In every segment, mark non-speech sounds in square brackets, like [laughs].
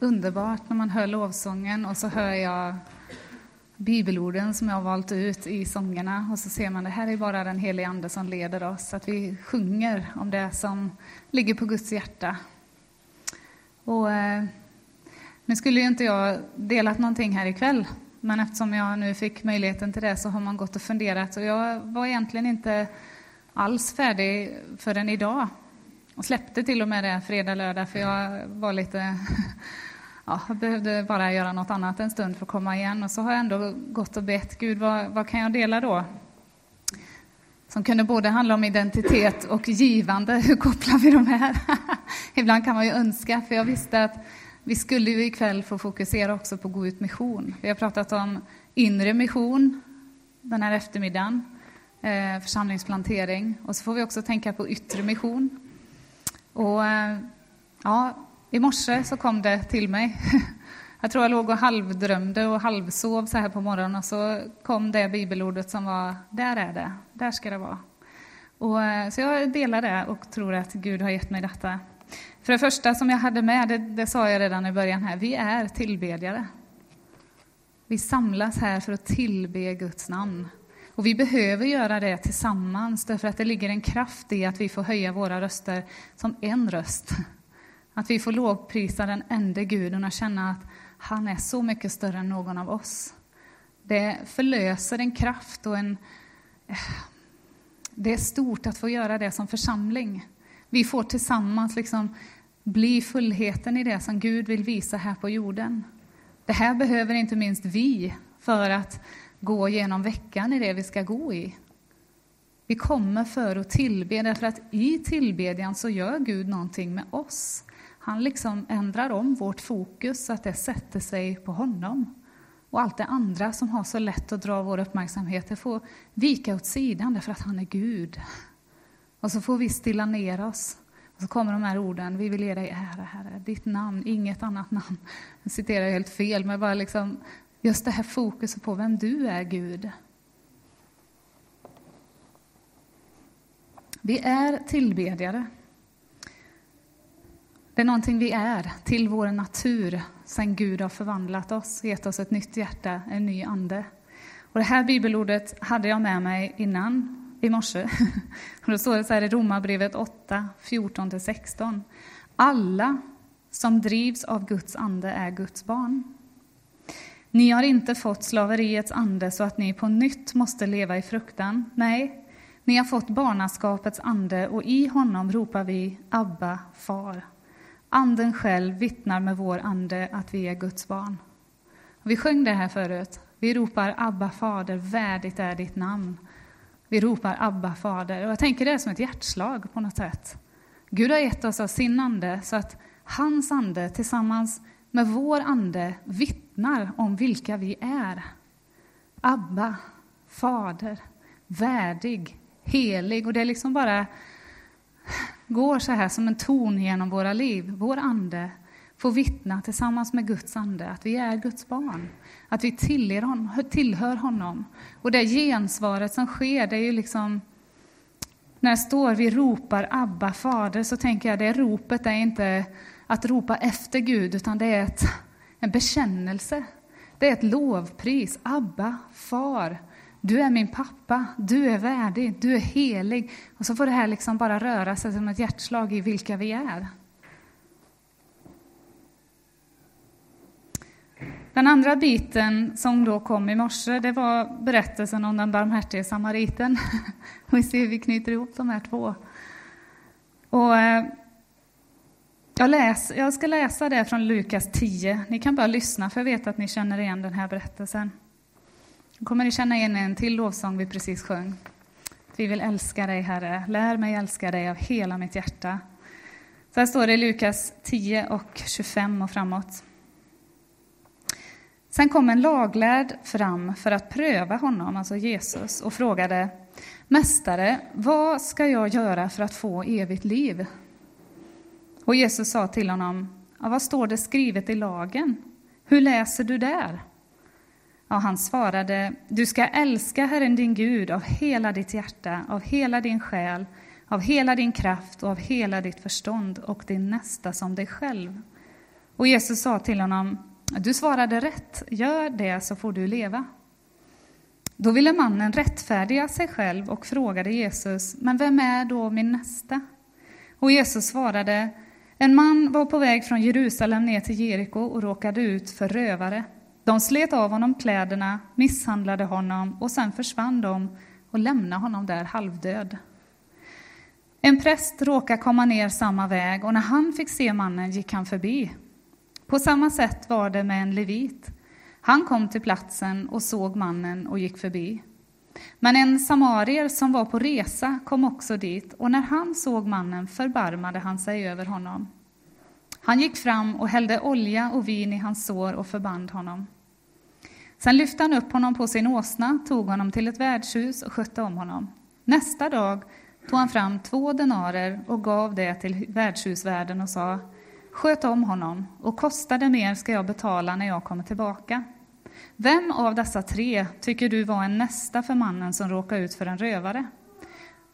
underbart när man hör lovsången och så hör jag bibelorden som jag har valt ut i sångerna och så ser man det här är bara den helige Ande som leder oss, att vi sjunger om det som ligger på Guds hjärta. Och, eh, nu skulle ju inte jag delat någonting här ikväll, men eftersom jag nu fick möjligheten till det så har man gått och funderat och jag var egentligen inte alls färdig förrän idag. Och släppte till och med det fredag, lördag, för jag var lite ja, jag behövde bara göra något annat en stund för att komma igen. Och så har jag ändå gått och bett Gud, vad, vad kan jag dela då? Som kunde både handla om identitet och givande. [laughs] Hur kopplar vi de här? [laughs] Ibland kan man ju önska, för jag visste att vi skulle ju ikväll få fokusera också på gå ut mission. Vi har pratat om inre mission den här eftermiddagen, eh, församlingsplantering. Och så får vi också tänka på yttre mission. Och eh, ja, i morse så kom det till mig. [laughs] Jag tror jag låg och halvdrömde och halvsov så här på morgonen och så kom det bibelordet som var, där är det, där ska det vara. Och, eh, så jag delar det och tror att Gud har gett mig detta. För det första som jag hade med, det, det sa jag redan i början här, vi är tillbedjare. Vi samlas här för att tillbe Guds namn. Och vi behöver göra det tillsammans, därför att det ligger en kraft i att vi får höja våra röster som en röst att vi får lovprisa den enda guden och känna att han är så mycket större än någon av oss. Det förlöser en kraft och en... Eh, det är stort att få göra det som församling. Vi får tillsammans liksom bli fullheten i det som Gud vill visa här på jorden. Det här behöver inte minst vi för att gå genom veckan i det vi ska gå i. Vi kommer för att tillbe, därför att i tillbedjan så gör Gud någonting med oss. Han liksom ändrar om vårt fokus så att det sätter sig på honom. Och allt det andra som har så lätt att dra vår uppmärksamhet, det får vika åt sidan därför att han är Gud. Och så får vi stilla ner oss. Och så kommer de här orden, vi vill ge dig ära, Herre, ditt namn, inget annat namn. Nu citerar jag helt fel, men bara liksom just det här fokuset på vem du är, Gud. Vi är tillbedjare. Det är någonting vi är till vår natur sen Gud har förvandlat oss, gett oss ett nytt hjärta, en ny ande. Och det här bibelordet hade jag med mig innan i morse. [laughs] Då står det så här i Romarbrevet 8, 14-16. Alla som drivs av Guds ande är Guds barn. Ni har inte fått slaveriets ande så att ni på nytt måste leva i fruktan. Nej, ni har fått barnaskapets ande och i honom ropar vi Abba, far. Anden själv vittnar med vår ande att vi är Guds barn. Vi sjöng det här förut. Vi ropar Abba fader, värdigt är ditt namn. Vi ropar Abba fader. Och jag tänker det är som ett hjärtslag på något sätt. Gud har gett oss av sin ande så att hans ande tillsammans med vår ande vittnar om vilka vi är. Abba, fader, värdig, helig. Och det är liksom bara går så här som en ton genom våra liv. Vår ande får vittna tillsammans med Guds ande att vi är Guds barn, att vi tillhör honom. Och det gensvaret som sker, det är ju liksom när det står vi ropar Abba, Fader, så tänker jag det ropet är inte att ropa efter Gud, utan det är ett, en bekännelse. Det är ett lovpris. Abba, Far. Du är min pappa, du är värdig, du är helig. Och så får det här liksom bara röra sig som ett hjärtslag i vilka vi är. Den andra biten som då kom i morse, det var berättelsen om den barmhärtige samariten. [laughs] Vi ser hur vi knyter ihop de här två. Och eh, jag, läs, jag ska läsa det från Lukas 10. Ni kan bara lyssna, för jag vet att ni känner igen den här berättelsen. Nu kommer ni känna igen en till lovsång vi precis sjöng. Vi vill älska dig, Herre. Lär mig älska dig av hela mitt hjärta. Så här står det i Lukas 10 och 25 och framåt. Sen kom en laglärd fram för att pröva honom, alltså Jesus, och frågade Mästare, vad ska jag göra för att få evigt liv? Och Jesus sa till honom, ja, vad står det skrivet i lagen? Hur läser du där? Och han svarade, du ska älska Herren din Gud av hela ditt hjärta, av hela din själ, av hela din kraft och av hela ditt förstånd och din nästa som dig själv. Och Jesus sa till honom, du svarade rätt, gör det så får du leva. Då ville mannen rättfärdiga sig själv och frågade Jesus, men vem är då min nästa? Och Jesus svarade, en man var på väg från Jerusalem ner till Jeriko och råkade ut för rövare. De slet av honom kläderna, misshandlade honom och sen försvann de och lämnade honom där halvdöd. En präst råkade komma ner samma väg och när han fick se mannen gick han förbi. På samma sätt var det med en levit. Han kom till platsen och såg mannen och gick förbi. Men en samarier som var på resa kom också dit, och när han såg mannen förbarmade han sig över honom. Han gick fram och hällde olja och vin i hans sår och förband honom. Sen lyfte han upp honom på sin åsna, tog honom till ett värdshus och skötte om honom. Nästa dag tog han fram två denarer och gav det till värdshusvärden och sa Sköt om honom, och kostar det mer ska jag betala när jag kommer tillbaka. Vem av dessa tre tycker du var en nästa för mannen som råkade ut för en rövare?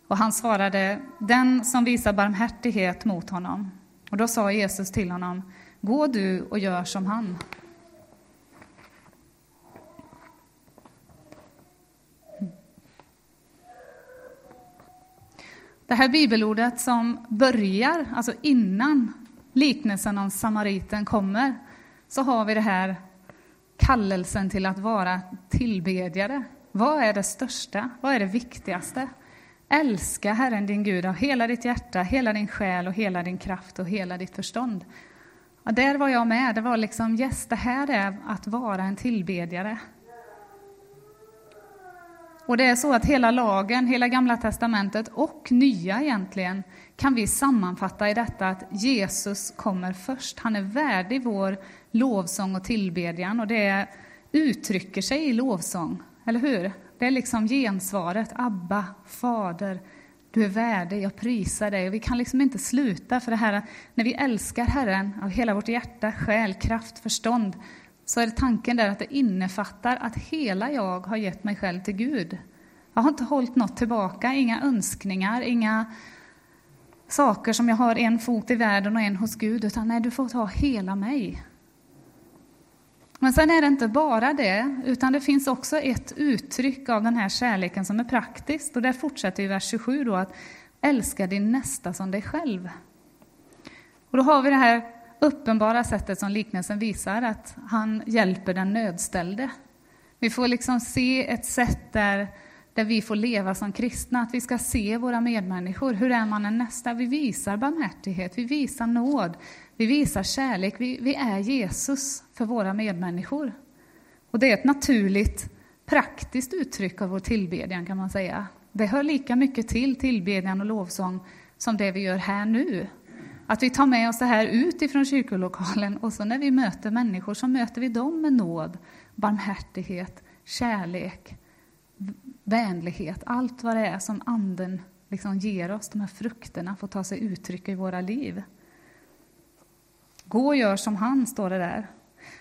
Och han svarade, den som visar barmhärtighet mot honom. Och då sa Jesus till honom, gå du och gör som han. Det här bibelordet som börjar, alltså innan liknelsen om samariten kommer, så har vi det här kallelsen till att vara tillbedjare. Vad är det största? Vad är det viktigaste? Älska Herren din Gud av hela ditt hjärta, hela din själ och hela din kraft och hela ditt förstånd. Ja, där var jag med. Det var liksom, yes, det här är att vara en tillbedjare. Och det är så att hela lagen, hela Gamla testamentet och Nya egentligen, kan vi sammanfatta i detta att Jesus kommer först. Han är värdig vår lovsång och tillbedjan och det uttrycker sig i lovsång, eller hur? Det är liksom gensvaret, Abba, Fader, du är värdig, jag prisar dig. Och vi kan liksom inte sluta, för det här när vi älskar Herren av hela vårt hjärta, själ, kraft, förstånd, så är tanken där att det innefattar att hela jag har gett mig själv till Gud. Jag har inte hållit något tillbaka, inga önskningar, inga saker som jag har en fot i världen och en hos Gud, utan nej, du får ta hela mig. Men sen är det inte bara det, utan det finns också ett uttryck av den här kärleken som är praktiskt. Och där fortsätter i vers 27 då att älska din nästa som dig själv. Och då har vi det här uppenbara sättet som liknelsen visar, att han hjälper den nödställde. Vi får liksom se ett sätt där, där vi får leva som kristna, att vi ska se våra medmänniskor. Hur är man en nästa? Vi visar barmhärtighet, vi visar nåd, vi visar kärlek, vi, vi är Jesus för våra medmänniskor. Och det är ett naturligt, praktiskt uttryck av vår tillbedjan kan man säga. Det hör lika mycket till tillbedjan och lovsång som det vi gör här nu. Att vi tar med oss det här ut ifrån kyrkolokalen och så när vi möter människor så möter vi dem med nåd, barmhärtighet, kärlek, vänlighet, allt vad det är som Anden liksom ger oss, de här frukterna får ta sig uttryck i våra liv. Gå och gör som han, står det där.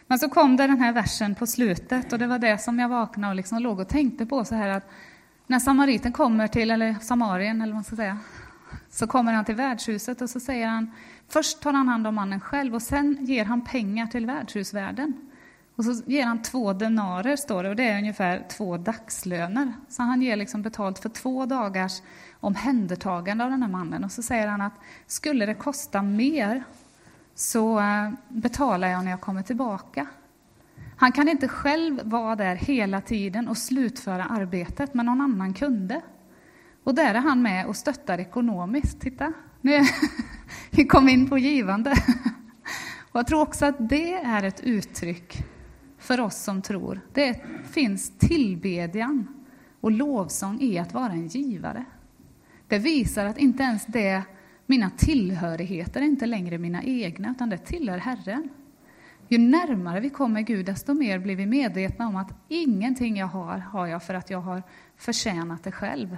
Men så kom det den här versen på slutet och det var det som jag vaknade och liksom låg och tänkte på så här att när samariten kommer till, eller samarien eller vad man ska säga, så kommer han till värdshuset och så säger han, först tar han hand om mannen själv och sen ger han pengar till värdshusvärden. Och så ger han två denarer, står det, och det är ungefär två dagslöner. Så han ger liksom betalt för två dagars omhändertagande av den här mannen. Och så säger han att skulle det kosta mer så eh, betalar jag när jag kommer tillbaka. Han kan inte själv vara där hela tiden och slutföra arbetet, men någon annan kunde. Och där är han med och stöttar ekonomiskt. Titta, nu [laughs] vi kom in på givande. [laughs] Och jag tror också att det är ett uttryck för oss som tror. Det finns tillbedjan och lovsång i att vara en givare. Det visar att inte ens det mina tillhörigheter är inte längre mina egna, utan det tillhör Herren. Ju närmare vi kommer Gud, desto mer blir vi medvetna om att ingenting jag har, har jag för att jag har förtjänat det själv.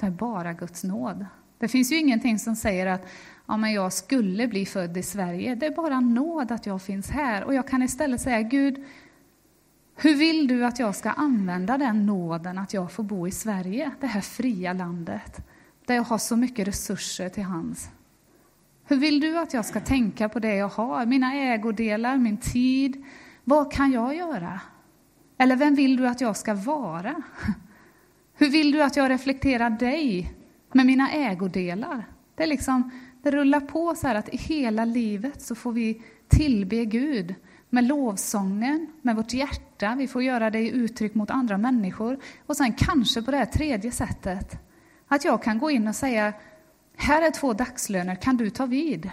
Det är bara Guds nåd. Det finns ju ingenting som säger att ja, men jag skulle bli född i Sverige. Det är bara nåd att jag finns här. Och jag kan istället säga, Gud, hur vill du att jag ska använda den nåden att jag får bo i Sverige, det här fria landet? där jag har så mycket resurser till hands. Hur vill du att jag ska tänka på det jag har? Mina ägodelar, min tid. Vad kan jag göra? Eller vem vill du att jag ska vara? Hur vill du att jag reflekterar dig med mina ägodelar? Det, är liksom, det rullar på så här att i hela livet så får vi tillbe Gud med lovsången, med vårt hjärta. Vi får göra det i uttryck mot andra människor. Och sen kanske på det här tredje sättet, att jag kan gå in och säga, här är två dagslöner, kan du ta vid?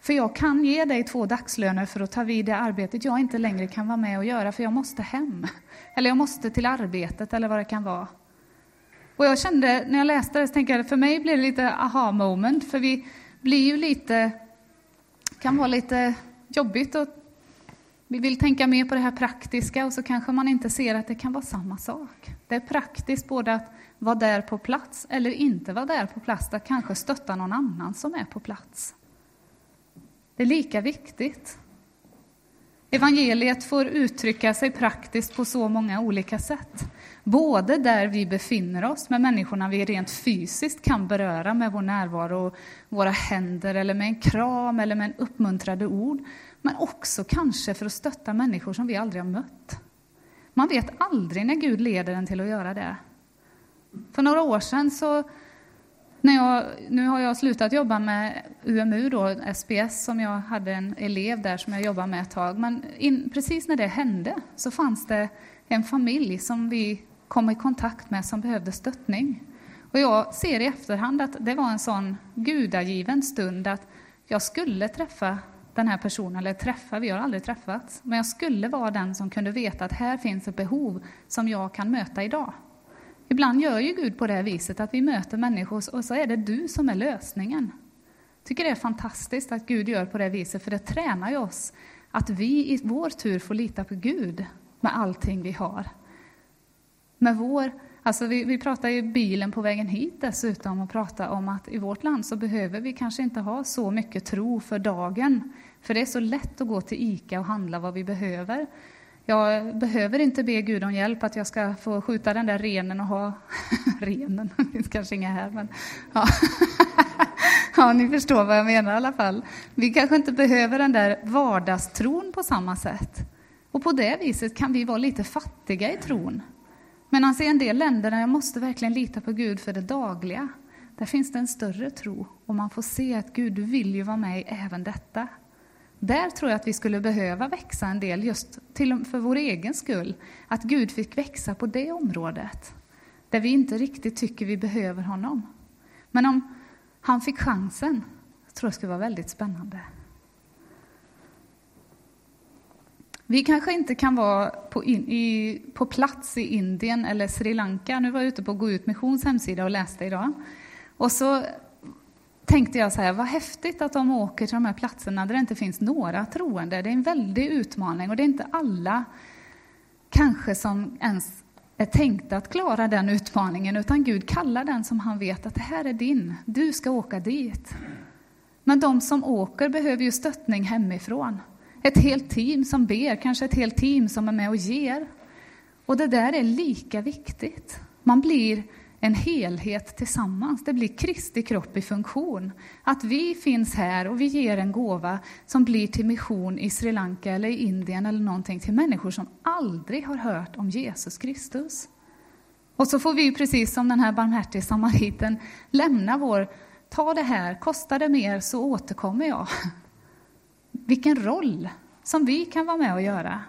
För jag kan ge dig två dagslöner för att ta vid det arbetet jag inte längre kan vara med och göra, för jag måste hem. Eller jag måste till arbetet, eller vad det kan vara. Och jag kände, när jag läste det, så tänkte jag, för mig blir det lite aha moment, för vi blir ju lite, kan vara lite jobbigt och vi vill tänka mer på det här praktiska och så kanske man inte ser att det kan vara samma sak. Det är praktiskt både att vara där på plats eller inte vara där på plats, att kanske stötta någon annan som är på plats. Det är lika viktigt. Evangeliet får uttrycka sig praktiskt på så många olika sätt. Både där vi befinner oss, med människorna vi rent fysiskt kan beröra med vår närvaro, våra händer, eller med en kram eller med en uppmuntrande ord. Men också kanske för att stötta människor som vi aldrig har mött. Man vet aldrig när Gud leder en till att göra det. För några år sedan så när jag, nu har jag slutat jobba med UMU, då, SPS, som jag hade en elev där som jag jobbade med ett tag. Men in, precis när det hände så fanns det en familj som vi komma i kontakt med som behövde stöttning. Och jag ser i efterhand att det var en sån gudagiven stund att jag skulle träffa den här personen, eller träffa, vi har aldrig träffats, men jag skulle vara den som kunde veta att här finns ett behov som jag kan möta idag. Ibland gör ju Gud på det viset att vi möter människor och så är det du som är lösningen. Jag tycker det är fantastiskt att Gud gör på det viset, för det tränar ju oss att vi i vår tur får lita på Gud med allting vi har. Med vår, alltså vi, vi pratar i bilen på vägen hit dessutom och pratar om att i vårt land så behöver vi kanske inte ha så mycket tro för dagen. För det är så lätt att gå till ICA och handla vad vi behöver. Jag behöver inte be Gud om hjälp att jag ska få skjuta den där renen och ha... [laughs] renen, [laughs] det finns kanske inga här, men... Ja. [laughs] ja, ni förstår vad jag menar i alla fall. Vi kanske inte behöver den där vardagstron på samma sätt. Och på det viset kan vi vara lite fattiga i tron. Men alltså, i en del länder där jag måste verkligen lita på Gud för det dagliga, där finns det en större tro och man får se att Gud, du vill ju vara med i även detta. Där tror jag att vi skulle behöva växa en del, just till för vår egen skull. Att Gud fick växa på det området, där vi inte riktigt tycker vi behöver honom. Men om han fick chansen, tror jag skulle vara väldigt spännande. Vi kanske inte kan vara på, in, i, på plats i Indien eller Sri Lanka. Nu var jag ute på Gå ut missions hemsida och läste idag. Och så tänkte jag så här, vad häftigt att de åker till de här platserna där det inte finns några troende. Det är en väldig utmaning och det är inte alla kanske som ens är tänkta att klara den utmaningen, utan Gud kallar den som han vet att det här är din, du ska åka dit. Men de som åker behöver ju stöttning hemifrån. Ett helt team som ber, kanske ett helt team som är med och ger. Och det där är lika viktigt. Man blir en helhet tillsammans. Det blir Kristi kropp i funktion. Att vi finns här och vi ger en gåva som blir till mission i Sri Lanka eller i Indien eller någonting till människor som aldrig har hört om Jesus Kristus. Och så får vi, precis som den här barmhärtige samariten, lämna vår, ta det här, kostar det mer så återkommer jag. Vilken roll som vi kan vara med och göra.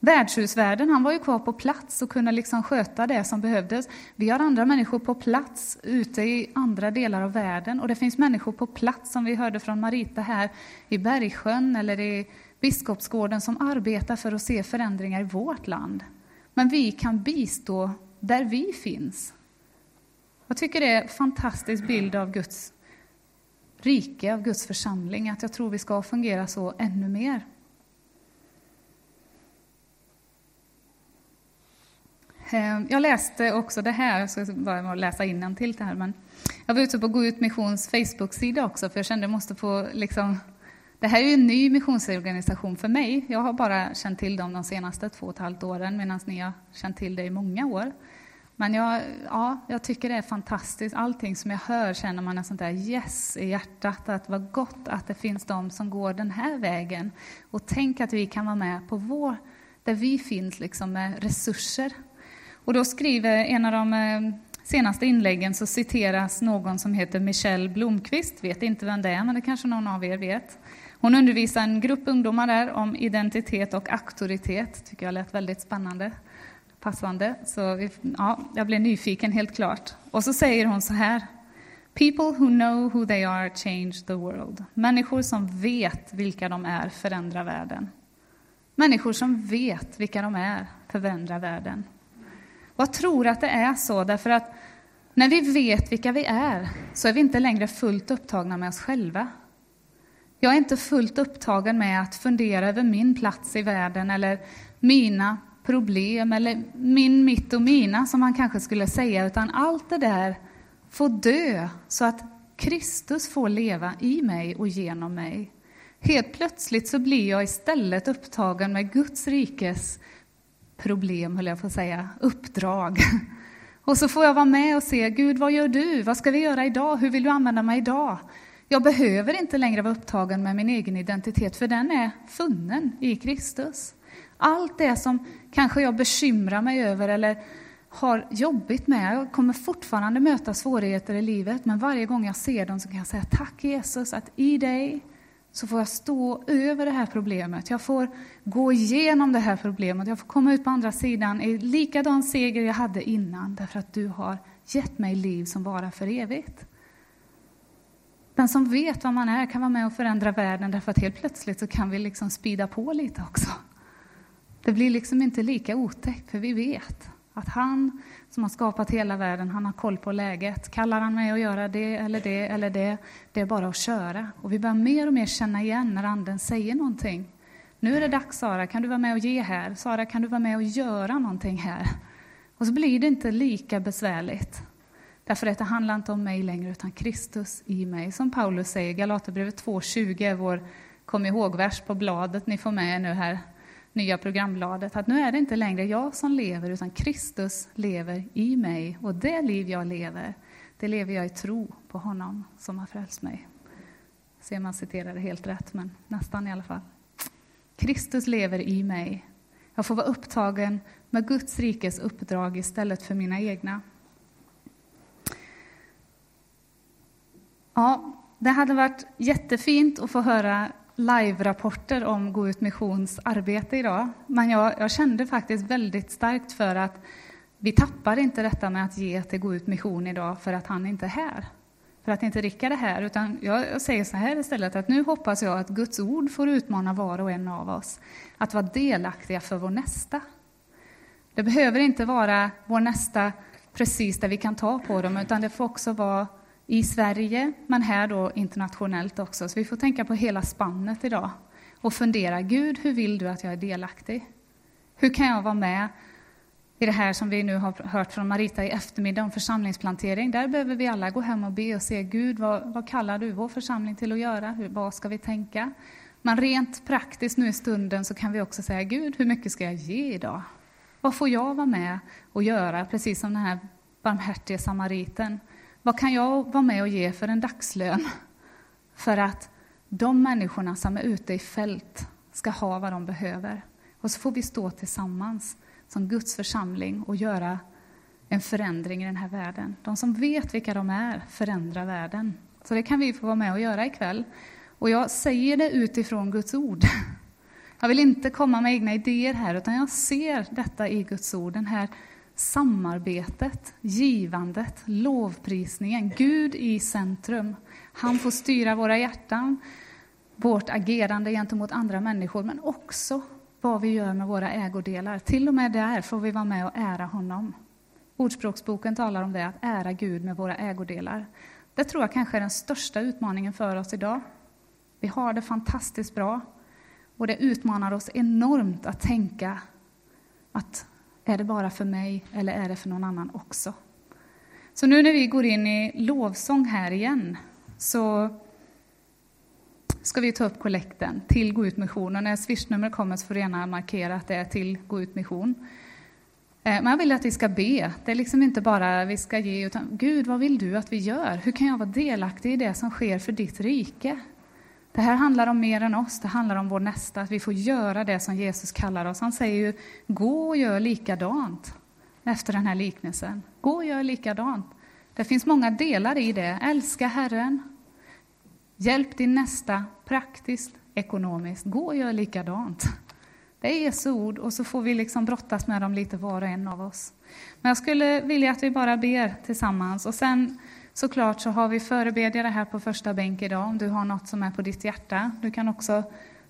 Värdshusvärden, han var ju kvar på plats och kunde liksom sköta det som behövdes. Vi har andra människor på plats ute i andra delar av världen och det finns människor på plats, som vi hörde från Marita här, i Bergsjön eller i Biskopsgården som arbetar för att se förändringar i vårt land. Men vi kan bistå där vi finns. Jag tycker det är en fantastisk bild av Guds rike, av Guds församling, att jag tror vi ska fungera så ännu mer. Eh, jag läste också det här, jag ska börja med att läsa innantill det här, men jag var ute på Gå ut missions Facebook-sida också, för jag kände att jag måste få liksom, det här är ju en ny missionsorganisation för mig. Jag har bara känt till dem de senaste två och ett halvt åren, medan ni har känt till det i många år. Men jag, ja, jag tycker det är fantastiskt. Allting som jag hör känner man en sånt där yes i hjärtat. Att vad gott att det finns de som går den här vägen. Och tänk att vi kan vara med på vår, där vi finns liksom med resurser. Och då skriver en av de eh, senaste inläggen så citeras någon som heter Michelle Blomqvist. Vet inte vem det är, men det kanske någon av er vet. Hon undervisar en grupp ungdomar där om identitet och auktoritet. tycker jag lät väldigt spännande passande. Så ja, jag blev nyfiken helt klart. Och så säger hon så här. People who know who they are change the world. Människor som vet vilka de är förändrar världen. Människor som vet vilka de är förändrar världen. Och jag tror att det är så, därför att när vi vet vilka vi är så är vi inte längre fullt upptagna med oss själva. Jag är inte fullt upptagen med att fundera över min plats i världen eller mina problem eller min, mitt och mina, som man kanske skulle säga, utan allt det där får dö så att Kristus får leva i mig och genom mig. Helt plötsligt så blir jag istället upptagen med Guds rikes problem, höll jag på att säga, uppdrag. [laughs] Och så får jag vara med och se, Gud, vad gör du? Vad ska vi göra idag? Hur vill du använda mig idag? Jag behöver inte längre vara upptagen med min egen identitet, för den är funnen i Kristus. Allt det som kanske jag bekymrar mig över eller har jobbigt med. Jag kommer fortfarande möta svårigheter i livet, men varje gång jag ser dem så kan jag säga tack Jesus att i dig så får jag stå över det här problemet. Jag får gå igenom det här problemet. Jag får komma ut på andra sidan i likadan seger jag hade innan, därför att du har gett mig liv som varar för evigt. Den som vet vad man är kan vara med och förändra världen, därför att helt plötsligt så kan vi liksom spida på lite också. Det blir liksom inte lika otäckt, för vi vet att han som har skapat hela världen, han har koll på läget. Kallar han mig att göra det eller det eller det, det är bara att köra. Och vi börjar mer och mer känna igen när Anden säger någonting. Nu är det dags Sara, kan du vara med och ge här? Sara, kan du vara med och göra någonting här? Och så blir det inte lika besvärligt. Därför att det handlar inte om mig längre, utan Kristus i mig. Som Paulus säger, Galaterbrevet 2.20 vår kom ihåg-vers på bladet ni får med nu här nya programbladet, att nu är det inte längre jag som lever, utan Kristus lever i mig. Och det liv jag lever, det lever jag i tro på honom som har frälst mig. Se man citerar det helt rätt, men nästan i alla fall. Kristus lever i mig. Jag får vara upptagen med Guds rikes uppdrag istället för mina egna. Ja, det hade varit jättefint att få höra live-rapporter om Gå ut missions arbete idag. Men jag, jag, kände faktiskt väldigt starkt för att vi tappar inte detta med att ge till Gå ut mission idag för att han inte är här. För att inte Rickard är här, utan jag, jag säger så här istället att nu hoppas jag att Guds ord får utmana var och en av oss att vara delaktiga för vår nästa. Det behöver inte vara vår nästa precis där vi kan ta på dem, utan det får också vara i Sverige, men här då internationellt också. Så vi får tänka på hela spannet idag och fundera, Gud, hur vill du att jag är delaktig? Hur kan jag vara med i det här som vi nu har hört från Marita i eftermiddag om församlingsplantering? Där behöver vi alla gå hem och be och se, Gud, vad, vad kallar du vår församling till att göra? Hur, vad ska vi tänka? Men rent praktiskt nu i stunden så kan vi också säga, Gud, hur mycket ska jag ge idag? Vad får jag vara med och göra, precis som den här barmhärtige samariten? Vad kan jag vara med och ge för en dagslön för att de människorna som är ute i fält ska ha vad de behöver? Och så får vi stå tillsammans som Guds församling och göra en förändring i den här världen. De som vet vilka de är förändrar världen. Så det kan vi få vara med och göra ikväll. Och jag säger det utifrån Guds ord. Jag vill inte komma med egna idéer här, utan jag ser detta i Guds ord, den här samarbetet, givandet, lovprisningen, Gud i centrum. Han får styra våra hjärtan, vårt agerande gentemot andra människor, men också vad vi gör med våra ägodelar. Till och med där får vi vara med och ära honom. Ordspråksboken talar om det, att ära Gud med våra ägodelar. Det tror jag kanske är den största utmaningen för oss idag. Vi har det fantastiskt bra och det utmanar oss enormt att tänka att är det bara för mig eller är det för någon annan också? Så nu när vi går in i lovsång här igen så ska vi ta upp kollekten till Gå ut mission. Och när swishnumret kommer så får du gärna markera att det är till Gå ut mission. Eh, men jag vill att vi ska be. Det är liksom inte bara vi ska ge, utan Gud, vad vill du att vi gör? Hur kan jag vara delaktig i det som sker för ditt rike? Det här handlar om mer än oss, det handlar om vår nästa, att vi får göra det som Jesus kallar oss. Han säger ju, gå och gör likadant efter den här liknelsen. Gå och gör likadant. Det finns många delar i det. Älska Herren, hjälp din nästa praktiskt, ekonomiskt. Gå och gör likadant. Det är Jesu ord och så får vi liksom brottas med dem lite var och en av oss. Men jag skulle vilja att vi bara ber tillsammans och sen såklart så har vi förebedjare här på första bänk idag om du har något som är på ditt hjärta. Du kan också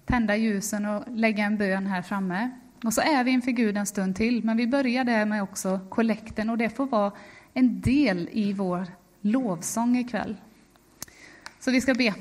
tända ljusen och lägga en bön här framme. Och så är vi inför Gud en stund till, men vi börjar där med också kollekten och det får vara en del i vår lovsång ikväll. Så vi ska be.